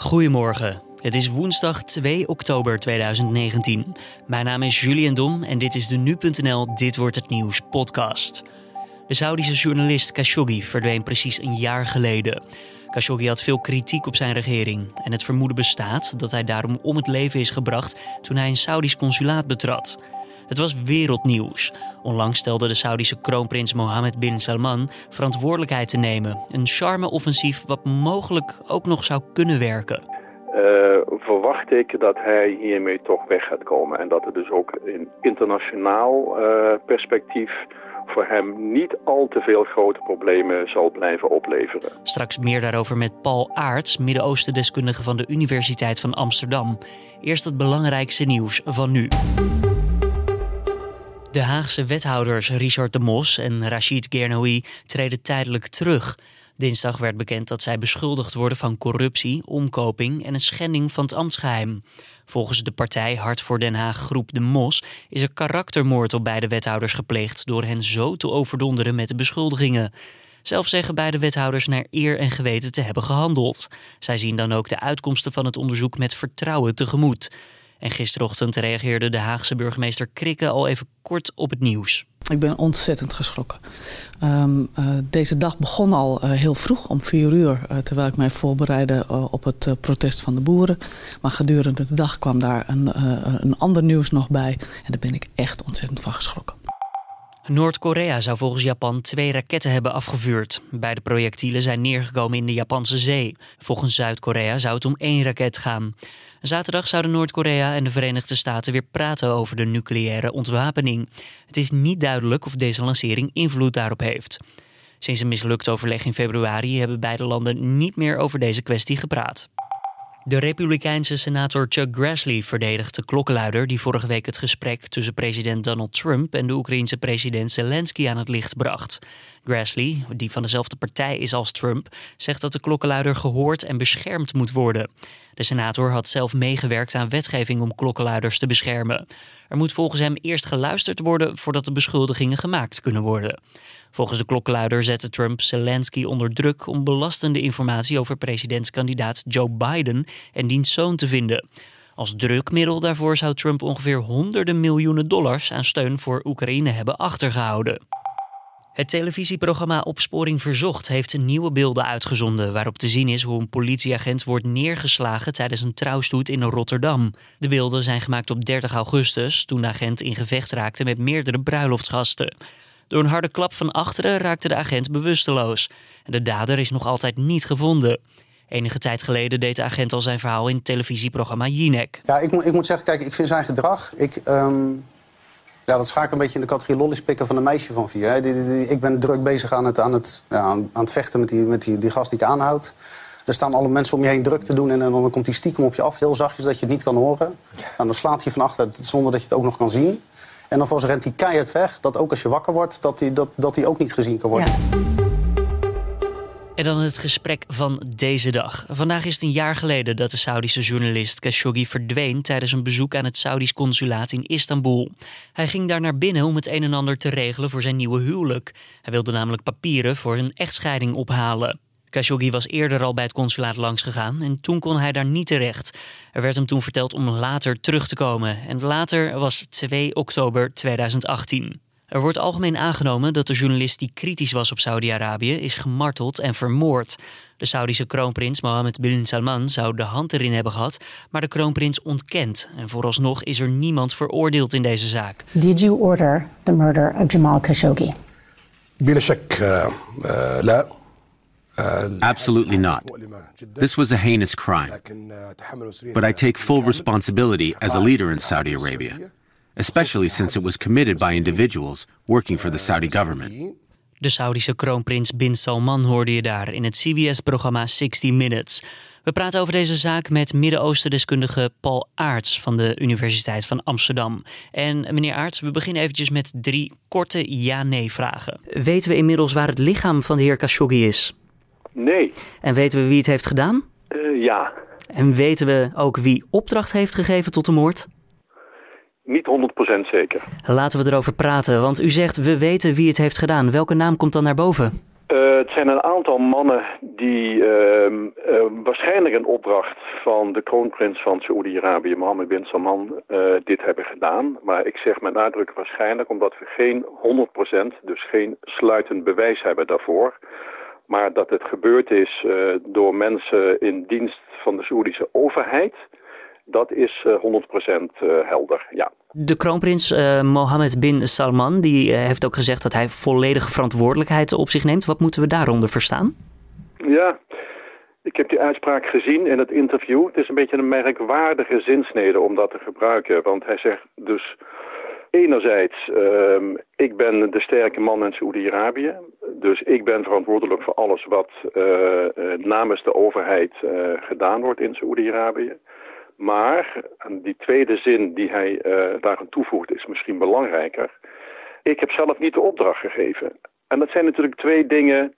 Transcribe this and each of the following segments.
Goedemorgen. Het is woensdag 2 oktober 2019. Mijn naam is Julian Dom en dit is de Nu.nl Dit Wordt Het Nieuws podcast. De Saudische journalist Khashoggi verdween precies een jaar geleden. Khashoggi had veel kritiek op zijn regering en het vermoeden bestaat dat hij daarom om het leven is gebracht toen hij een Saudisch consulaat betrad. Het was wereldnieuws. Onlangs stelde de Saudische kroonprins Mohammed bin Salman verantwoordelijkheid te nemen. Een charme-offensief wat mogelijk ook nog zou kunnen werken. Uh, verwacht ik dat hij hiermee toch weg gaat komen. En dat het dus ook in internationaal uh, perspectief voor hem niet al te veel grote problemen zal blijven opleveren. Straks meer daarover met Paul Aarts, Midden-Oosten-deskundige van de Universiteit van Amsterdam. Eerst het belangrijkste nieuws van nu. De Haagse wethouders Richard de Mos en Rachid Gernoui treden tijdelijk terug. Dinsdag werd bekend dat zij beschuldigd worden van corruptie, omkoping en een schending van het ambtsgeheim. Volgens de partij Hart voor Den Haag Groep De Mos is er karaktermoord op beide wethouders gepleegd door hen zo te overdonderen met de beschuldigingen. Zelf zeggen beide wethouders naar eer en geweten te hebben gehandeld. Zij zien dan ook de uitkomsten van het onderzoek met vertrouwen tegemoet. En gisterochtend reageerde de Haagse burgemeester Krikke al even kort op het nieuws. Ik ben ontzettend geschrokken. Um, uh, deze dag begon al uh, heel vroeg, om vier uur, uh, terwijl ik mij voorbereidde op het protest van de boeren. Maar gedurende de dag kwam daar een, een ander nieuws nog bij. En daar ben ik echt ontzettend van geschrokken. Noord-Korea zou volgens Japan twee raketten hebben afgevuurd. Beide projectielen zijn neergekomen in de Japanse zee. Volgens Zuid-Korea zou het om één raket gaan. Zaterdag zouden Noord-Korea en de Verenigde Staten weer praten over de nucleaire ontwapening. Het is niet duidelijk of deze lancering invloed daarop heeft. Sinds een mislukt overleg in februari hebben beide landen niet meer over deze kwestie gepraat. De Republikeinse senator Chuck Grassley verdedigt de klokkenluider die vorige week het gesprek tussen president Donald Trump en de Oekraïense president Zelensky aan het licht bracht. Grassley, die van dezelfde partij is als Trump, zegt dat de klokkenluider gehoord en beschermd moet worden. De senator had zelf meegewerkt aan wetgeving om klokkenluiders te beschermen. Er moet volgens hem eerst geluisterd worden voordat de beschuldigingen gemaakt kunnen worden. Volgens de klokkenluider zette Trump Zelensky onder druk om belastende informatie over presidentskandidaat Joe Biden en diens zoon te vinden. Als drukmiddel daarvoor zou Trump ongeveer honderden miljoenen dollars aan steun voor Oekraïne hebben achtergehouden. Het televisieprogramma Opsporing Verzocht heeft nieuwe beelden uitgezonden waarop te zien is hoe een politieagent wordt neergeslagen tijdens een trouwstoet in Rotterdam. De beelden zijn gemaakt op 30 augustus, toen de agent in gevecht raakte met meerdere bruiloftsgasten. Door een harde klap van achteren raakte de agent bewusteloos. De dader is nog altijd niet gevonden. Enige tijd geleden deed de agent al zijn verhaal in het televisieprogramma Jinek. Ja, ik, moet, ik moet zeggen, kijk, ik vind zijn gedrag... Ik, um, ja, dat schaak een beetje in de categorie lollies pikken van een meisje van vier. Hè. Die, die, die, ik ben druk bezig aan het, aan het, ja, aan, aan het vechten met, die, met die, die gast die ik aanhoud. Er staan alle mensen om je heen druk te doen en dan komt die stiekem op je af, heel zachtjes, dat je het niet kan horen. En nou, dan slaat hij van achter zonder dat je het ook nog kan zien. En dan volgens rent hij keihard weg, dat ook als je wakker wordt, dat hij, dat, dat ook niet gezien kan worden. En dan het gesprek van deze dag. Vandaag is het een jaar geleden dat de Saudische journalist Khashoggi verdween tijdens een bezoek aan het Saudisch consulaat in Istanbul. Hij ging daar naar binnen om het een en ander te regelen voor zijn nieuwe huwelijk. Hij wilde namelijk papieren voor een echtscheiding ophalen. Khashoggi was eerder al bij het consulaat langs gegaan en toen kon hij daar niet terecht. Er werd hem toen verteld om later terug te komen en later was 2 oktober 2018. Er wordt algemeen aangenomen dat de journalist die kritisch was op Saudi-Arabië is gemarteld en vermoord. De Saudische kroonprins Mohammed bin Salman zou de hand erin hebben gehad, maar de kroonprins ontkent. En vooralsnog is er niemand veroordeeld in deze zaak. Did you order the murder of Jamal Khashoggi? بلا شك لا Absolutely not. This was a heinous crime. But I take full responsibility as a leader in Saudi Arabia, especially since it was committed by individuals working for the Saudi government. De Saudische kroonprins Bin Salman hoorde je daar in het CBS-programma 60 Minutes. We praten over deze zaak met Midden-Oosten-deskundige Paul Aarts van de Universiteit van Amsterdam. En meneer Aarts, we beginnen eventjes met drie korte ja-nee-vragen. Weten we inmiddels waar het lichaam van de heer Khashoggi is? Nee. En weten we wie het heeft gedaan? Uh, ja. En weten we ook wie opdracht heeft gegeven tot de moord? Niet 100% zeker. Laten we erover praten, want u zegt we weten wie het heeft gedaan. Welke naam komt dan naar boven? Uh, het zijn een aantal mannen die uh, uh, waarschijnlijk een opdracht van de kroonprins van Saoedi-Arabië, Mohammed bin Salman, dit hebben gedaan. Maar ik zeg met nadruk waarschijnlijk, omdat we geen 100%, dus geen sluitend bewijs hebben daarvoor. Maar dat het gebeurd is door mensen in dienst van de Saoedische overheid, dat is 100% helder, ja. De kroonprins Mohammed bin Salman die, heeft ook gezegd dat hij volledige verantwoordelijkheid op zich neemt. Wat moeten we daaronder verstaan? Ja, ik heb die uitspraak gezien in het interview. Het is een beetje een merkwaardige zinsnede om dat te gebruiken. Want hij zegt dus enerzijds, uh, ik ben de sterke man in Saoedi-Arabië. Dus ik ben verantwoordelijk voor alles wat uh, namens de overheid gedaan wordt in Saoedi-Arabië. Maar, die tweede zin die hij daaraan toevoegt is misschien belangrijker. Ik heb zelf niet de opdracht gegeven. En dat zijn natuurlijk twee dingen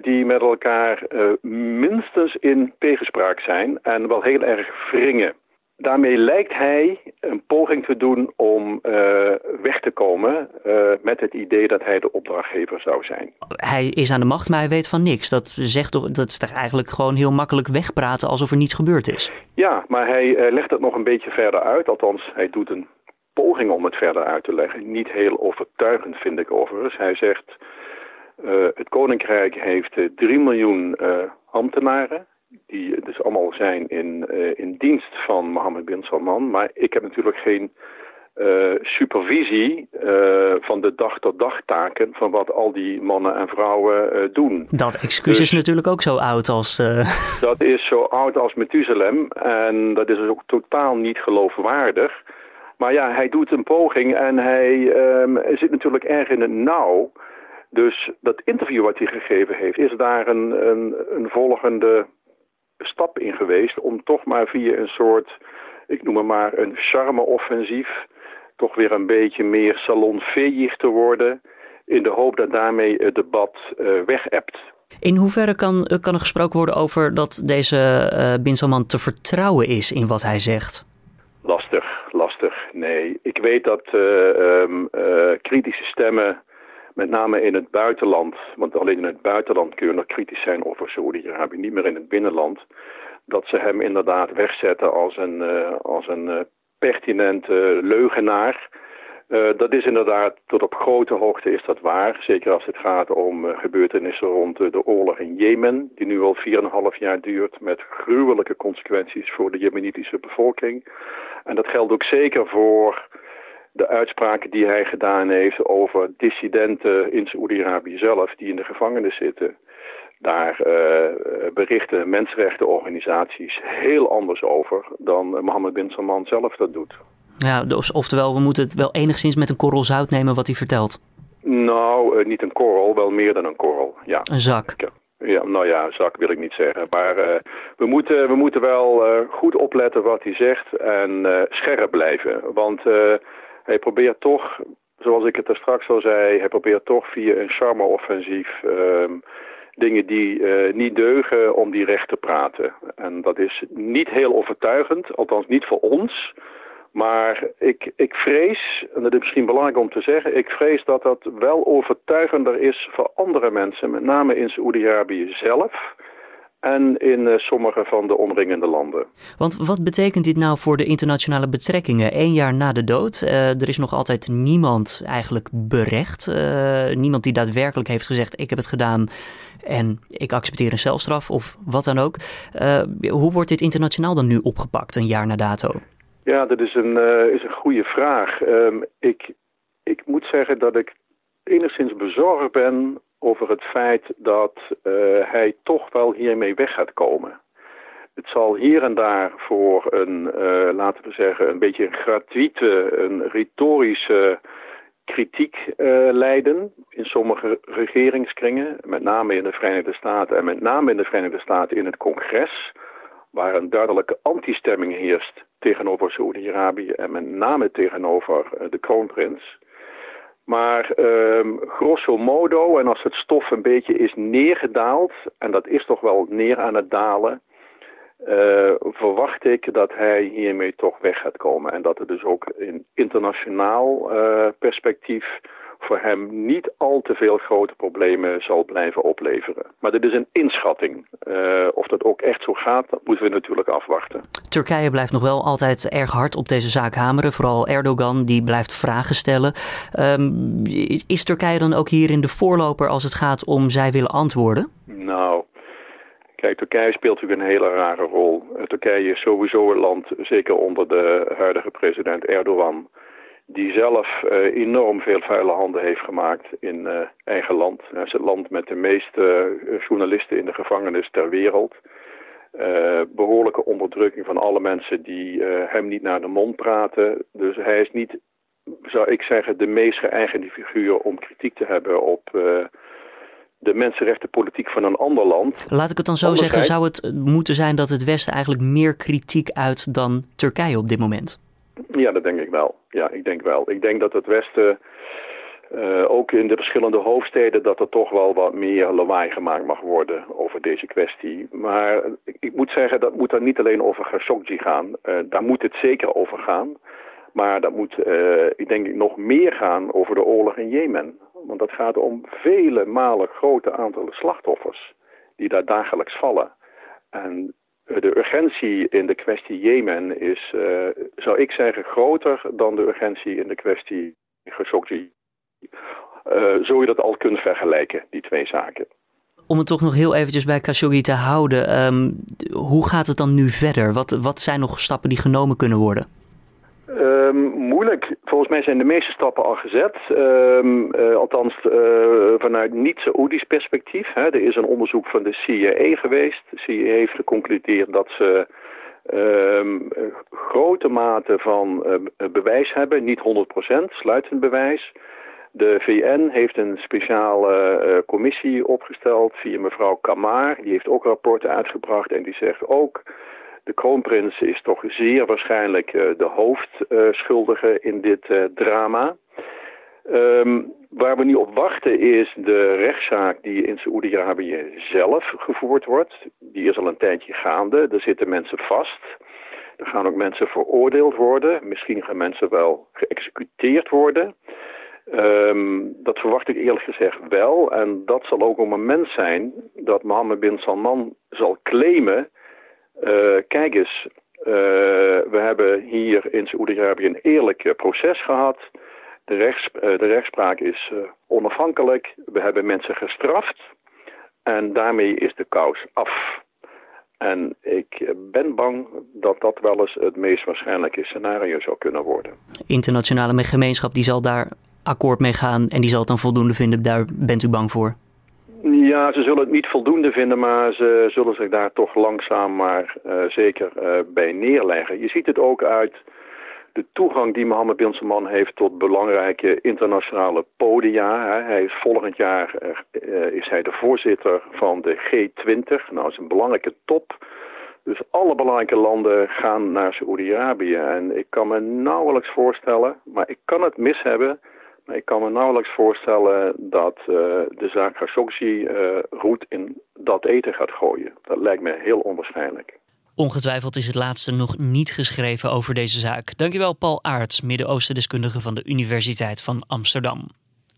die met elkaar minstens in tegenspraak zijn en wel heel erg wringen. Daarmee lijkt hij een poging te doen om uh, weg te komen uh, met het idee dat hij de opdrachtgever zou zijn. Hij is aan de macht, maar hij weet van niks. Dat, zegt toch, dat is toch eigenlijk gewoon heel makkelijk wegpraten alsof er niets gebeurd is? Ja, maar hij uh, legt het nog een beetje verder uit. Althans, hij doet een poging om het verder uit te leggen. Niet heel overtuigend vind ik overigens. Hij zegt, het Koninkrijk heeft 3 miljoen ambtenaren die dus allemaal zijn in, uh, in dienst van Mohammed bin Salman. Maar ik heb natuurlijk geen uh, supervisie uh, van de dag tot dag taken van wat al die mannen en vrouwen doen. Dat excuus dus, is natuurlijk ook zo oud als... Dat is zo oud als Methuselem en dat is dus ook totaal niet geloofwaardig. Maar ja, hij doet een poging en hij um, zit natuurlijk erg in het nauw. Dus dat interview wat hij gegeven heeft, is daar een, een, een volgende stap in geweest om toch maar via een soort, ik noem het maar een charme-offensief, toch weer een beetje meer salonveeg te worden, in de hoop dat daarmee het debat uh, weg-ebt. In hoeverre kan, kan er gesproken worden over dat deze uh, Bin Salman te vertrouwen is in wat hij zegt? Lastig, lastig. Nee, ik weet dat uh, um, kritische stemmen met name in het buitenland, want alleen in het buitenland kun je nog kritisch zijn over Saoedi-Arabië, niet meer in het binnenland, dat ze hem inderdaad wegzetten als een, uh, als een uh, pertinente leugenaar. Uh, dat is inderdaad, tot op grote hoogte is dat waar. Zeker als het gaat om gebeurtenissen rond de oorlog in Jemen, die nu al 4,5 jaar duurt, met gruwelijke consequenties voor de Jemenitische bevolking. En dat geldt ook zeker voor de uitspraken die hij gedaan heeft over dissidenten in Saoedi-Arabië zelf die in de gevangenis zitten. Daar uh, berichten mensenrechtenorganisaties heel anders over dan Mohammed bin Salman zelf dat doet. Ja, dus, oftewel, we moeten het wel enigszins met een korrel zout nemen wat hij vertelt. Nou, uh, niet een korrel, wel meer dan een korrel. Ja. Een zak. Ja, nou ja, zak wil ik niet zeggen. Maar uh, we, moeten, we moeten wel uh, goed opletten wat hij zegt en uh, scherp blijven. Want hij probeert toch, zoals ik het er straks al zei, hij probeert toch via een charme-offensief um, dingen die uh, niet deugen om die recht te praten. En dat is niet heel overtuigend, althans niet voor ons. Maar ik, ik vrees, en dat is misschien belangrijk om te zeggen, ik vrees dat dat wel overtuigender is voor andere mensen, met name in Saoedi-Arabië zelf en in uh, sommige van de omringende landen. Want wat betekent dit nou voor de internationale betrekkingen? Eén jaar na de dood, uh, er is nog altijd niemand eigenlijk berecht. Uh, niemand die daadwerkelijk heeft gezegd, ik heb het gedaan en ik accepteer een celstraf of wat dan ook. hoe wordt dit internationaal dan nu opgepakt, een jaar na dato? Ja, dat is een, is een goede vraag. Um, ik, ik moet zeggen dat ik enigszins bezorgd ben over het feit dat uh, hij toch wel hiermee weg gaat komen. Het zal hier en daar voor een, uh, laten we zeggen, een beetje een gratuite, een retorische kritiek uh, leiden in sommige regeringskringen, met name in de Verenigde Staten en met name in de Verenigde Staten in het congres, waar een duidelijke antistemming heerst tegenover Saoedi-Arabië en met name tegenover de kroonprins. Maar um, grosso modo, en als het stof een beetje is neergedaald, en dat is toch wel neer aan het dalen, uh, verwacht ik dat hij hiermee toch weg gaat komen. En dat er dus ook in internationaal uh, perspectief voor hem niet al te veel grote problemen zal blijven opleveren. Maar dit is een inschatting. Uh, of dat ook echt zo gaat, dat moeten we natuurlijk afwachten. Turkije blijft nog wel altijd erg hard op deze zaak hameren. Vooral Erdogan, die blijft vragen stellen. Um, is Turkije dan ook hierin de voorloper als het gaat om zij willen antwoorden? Nou, Kijk, Turkije speelt natuurlijk een hele rare rol. Turkije is sowieso een land, zeker onder de huidige president Erdogan, die zelf uh, enorm veel vuile handen heeft gemaakt in uh, eigen land. Het is het land met de meeste uh, journalisten in de gevangenis ter wereld. behoorlijke onderdrukking van alle mensen die hem niet naar de mond praten. Dus hij is niet, zou ik zeggen, de meest geëigende figuur om kritiek te hebben op de mensenrechtenpolitiek van een ander land. Laat ik het dan zo zeggen, zou het moeten zijn dat het Westen eigenlijk meer kritiek uit dan Turkije op dit moment? Ja, dat denk ik wel. Ja, ik denk wel. Ik denk dat het Westen, uh, ook in de verschillende hoofdsteden, dat er toch wel wat meer lawaai gemaakt mag worden over deze kwestie. Maar ik, ik moet zeggen, dat moet dan niet alleen over Khashoggi gaan. Uh, daar moet het zeker over gaan. Maar dat moet, uh, ik denk, nog meer gaan over de oorlog in Jemen. Want dat gaat om vele malen grote aantallen slachtoffers die daar dagelijks vallen. En de urgentie in de kwestie Jemen is, uh, zou ik zeggen, groter dan de urgentie in de kwestie Khashoggi. Uh, zo je dat al kunt vergelijken, die twee zaken. Om het toch nog heel eventjes bij Khashoggi te houden, um, hoe gaat het dan nu verder? Wat, wat zijn nog stappen die genomen kunnen worden? Um, Volgens mij zijn de meeste stappen al gezet. Um, uh, althans, uh, vanuit niet-Saoedisch perspectief. Hè. Er is een onderzoek van de CIA geweest. De CIA heeft geconcludeerd dat ze um, grote mate van uh, bewijs hebben. Niet 100%, sluitend bewijs. De VN heeft een speciale commissie opgesteld via mevrouw Kamar. Die heeft ook rapporten uitgebracht en die zegt ook de kroonprins is toch zeer waarschijnlijk uh, de hoofdschuldige in dit uh, drama. Um, waar we nu op wachten is de rechtszaak die in Saoedi-Arabië zelf gevoerd wordt. Die is al een tijdje gaande. Er zitten mensen vast. Er gaan ook mensen veroordeeld worden. Misschien gaan mensen wel geëxecuteerd worden. Um, dat verwacht ik eerlijk gezegd wel. En dat zal ook een moment zijn dat Mohammed bin Salman zal claimen kijk eens, uh, we hebben hier in Saoedi-Arabië een eerlijk proces gehad. De, rechts, de rechtspraak is onafhankelijk. We hebben mensen gestraft. En daarmee is de kous af. En ik ben bang dat dat wel eens het meest waarschijnlijke scenario zou kunnen worden. Internationale gemeenschap die zal daar akkoord mee gaan en die zal het dan voldoende vinden. Daar bent u bang voor? Ja, ze zullen het niet voldoende vinden, maar ze zullen zich daar toch langzaam maar uh, zeker uh, bij neerleggen. Je ziet het ook uit de toegang die Mohammed bin Salman heeft tot belangrijke internationale podia. Hij is volgend jaar uh, is hij de voorzitter van de G20. Nou, dat is een belangrijke top. Dus alle belangrijke landen gaan naar Saoedi-Arabië. En ik kan me nauwelijks voorstellen, maar ik kan het mis hebben ik kan me nauwelijks voorstellen dat uh, de zaak Khashoggi uh, roet in dat eten gaat gooien. Dat lijkt me heel onwaarschijnlijk. Ongetwijfeld is het laatste nog niet geschreven over deze zaak. Dankjewel Paul Aarts, Midden-Oosten-deskundige van de Universiteit van Amsterdam.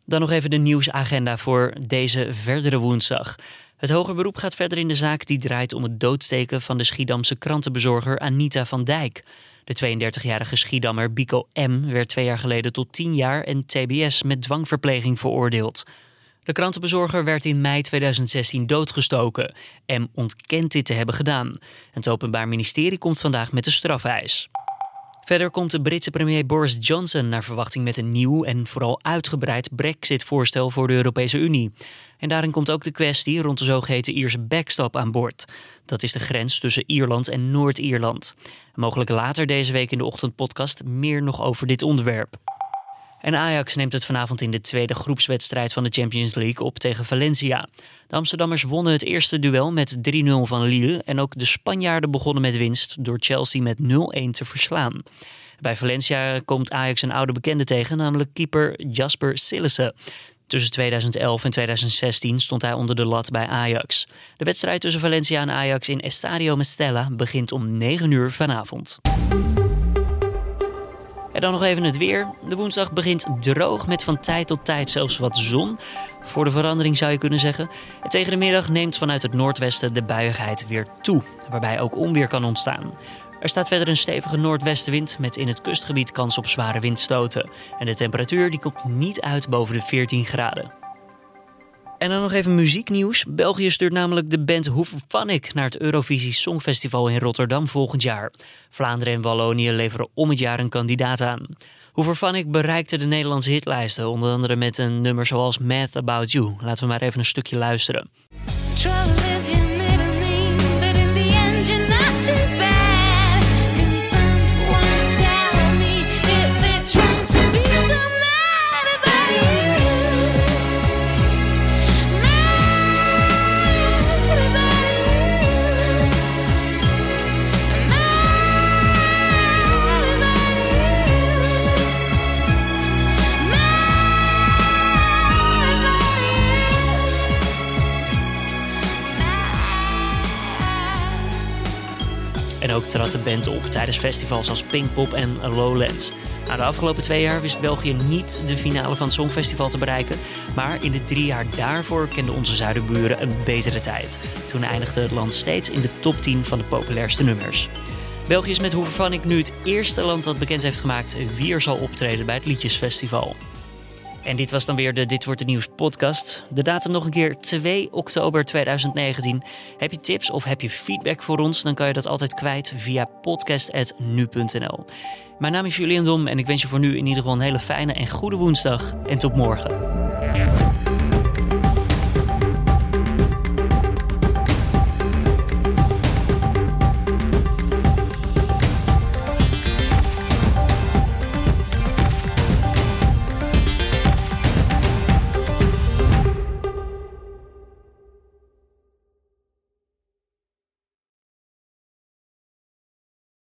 Dan nog even de nieuwsagenda voor deze verdere woensdag. Het hoger beroep gaat verder in de zaak die draait om het doodsteken van de Schiedamse krantenbezorger Anita van Dijk. De 32-jarige Schiedammer Bico M. werd twee jaar geleden tot 10 jaar en TBS met dwangverpleging veroordeeld. De krantenbezorger werd in mei 2016 doodgestoken. M ontkent dit te hebben gedaan. Het Openbaar Ministerie komt vandaag met de strafeis. Verder komt de Britse premier Boris Johnson naar verwachting met een nieuw en vooral uitgebreid Brexit-voorstel voor de Europese Unie. En daarin komt ook de kwestie rond de zogeheten Ierse backstop aan boord. Dat is de grens tussen Ierland en Noord-Ierland. Mogelijk later deze week in de ochtendpodcast meer nog over dit onderwerp. En Ajax neemt het vanavond in de tweede groepswedstrijd van de Champions League op tegen Valencia. De Amsterdammers wonnen het eerste duel met 3-0 van Lille. En ook de Spanjaarden begonnen met winst door Chelsea met 0-1 te verslaan. Bij Valencia komt Ajax een oude bekende tegen, namelijk keeper Jasper Sillissen. Tussen 2011 en 2016 stond hij onder de lat bij Ajax. De wedstrijd tussen Valencia en Ajax in Estadio Mestella begint om 9 uur vanavond. En dan nog even het weer. De woensdag begint droog met van tijd tot tijd zelfs wat zon. Voor de verandering zou je kunnen zeggen. En tegen de middag neemt vanuit het noordwesten de buiigheid weer toe, waarbij ook onweer kan ontstaan. Er staat verder een stevige noordwestenwind met in het kustgebied kans op zware windstoten. En de temperatuur die komt niet uit boven de 14 graden. En dan nog even muzieknieuws. België stuurt namelijk de band Hoeverphonic naar het Eurovisie Songfestival in Rotterdam volgend jaar. Vlaanderen en Wallonië leveren om het jaar een kandidaat aan. Hoeverphonic bereikte de Nederlandse hitlijsten, onder andere met een nummer zoals Math About You. Laten we maar even een stukje luisteren. En ook trad de band op tijdens festivals als Pinkpop en Lowlands. Na de afgelopen twee jaar wist België niet de finale van het Songfestival te bereiken. Maar in de drie jaar daarvoor kenden onze zuiderburen een betere tijd. Toen eindigde het land steeds in de top 10 van de populairste nummers. België is met ik nu het eerste land dat bekend heeft gemaakt wie er zal optreden bij het Liedjesfestival. En dit was dan weer de Dit wordt het nieuws podcast. De datum nog een keer 2 oktober 2019. Heb je tips of heb je feedback voor ons? Dan kan je dat altijd kwijt via podcast.nu.nl. Mijn naam is Julian Dom en ik wens je voor nu in ieder geval een hele fijne en goede woensdag. En tot morgen.